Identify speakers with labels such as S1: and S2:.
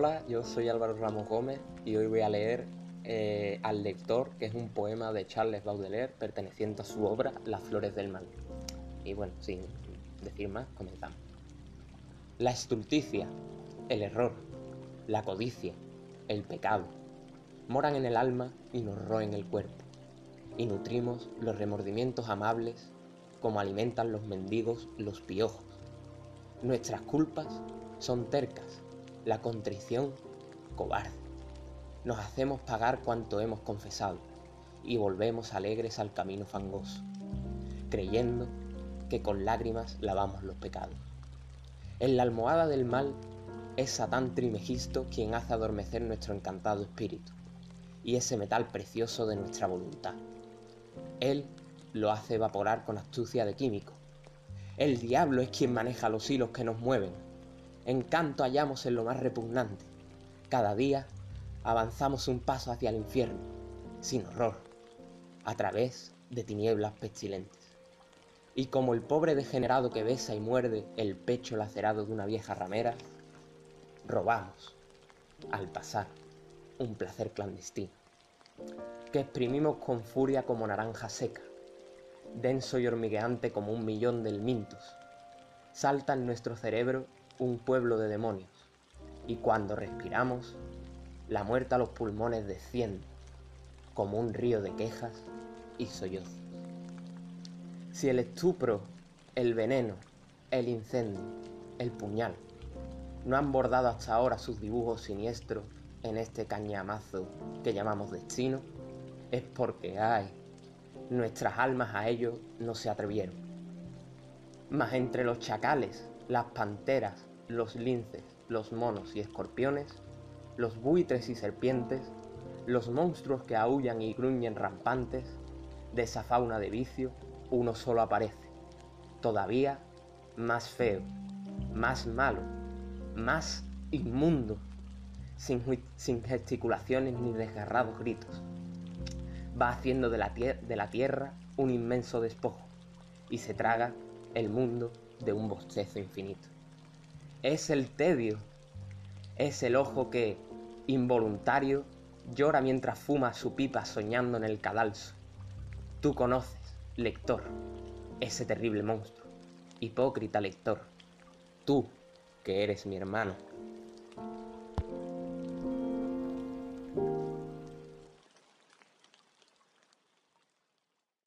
S1: Hola, yo soy Álvaro Ramos Gómez y hoy voy a leer eh, Al lector, que es un poema de Charles Baudelaire perteneciente a su obra Las flores del mal. Y bueno, sin decir más, comenzamos. La estulticia, el error, la codicia, el pecado, moran en el alma y nos roen el cuerpo, y nutrimos los remordimientos amables como alimentan los mendigos los piojos. Nuestras culpas son tercas, la contrición cobarde. Nos hacemos pagar cuanto hemos confesado y volvemos alegres al camino fangoso, creyendo que con lágrimas lavamos los pecados. En la almohada del mal es Satán Trimegisto quien hace adormecer nuestro encantado espíritu y ese metal precioso de nuestra voluntad. Él lo hace evaporar con astucia de químico. El diablo es quien maneja los hilos que nos mueven. Encanto hallamos en lo más repugnante. Cada día avanzamos un paso hacia el infierno, sin horror, a través de tinieblas pestilentes y como el pobre degenerado que besa y muerde el pecho lacerado de una vieja ramera, robamos, al pasar, un placer clandestino, que exprimimos con furia como naranja seca, denso y hormigueante como un millón de elmintos. Salta en nuestro cerebro un pueblo de demonios, y cuando respiramos, la muerte a los pulmones desciende, como un río de quejas y sollozos. Si el estupro, el veneno, el incendio, el puñal no han bordado hasta ahora sus dibujos siniestros en este cañamazo que llamamos destino, es porque, ay, nuestras almas a ello no se atrevieron. Mas entre los chacales, las panteras, los linces, los monos y escorpiones, los buitres y serpientes, los monstruos que aullan y gruñen rampantes, de esa fauna de vicio, uno solo aparece, todavía más feo, más malo, más inmundo, sin, sin gesticulaciones ni desgarrados gritos. Va haciendo de la, de la tierra un inmenso despojo y se traga el mundo de un bostezo infinito. Es el tedio, es el ojo que, involuntario, llora mientras fuma su pipa soñando en el cadalso. Tú conoces lector, ese terrible monstruo, hipócrita lector, tú que eres mi hermano.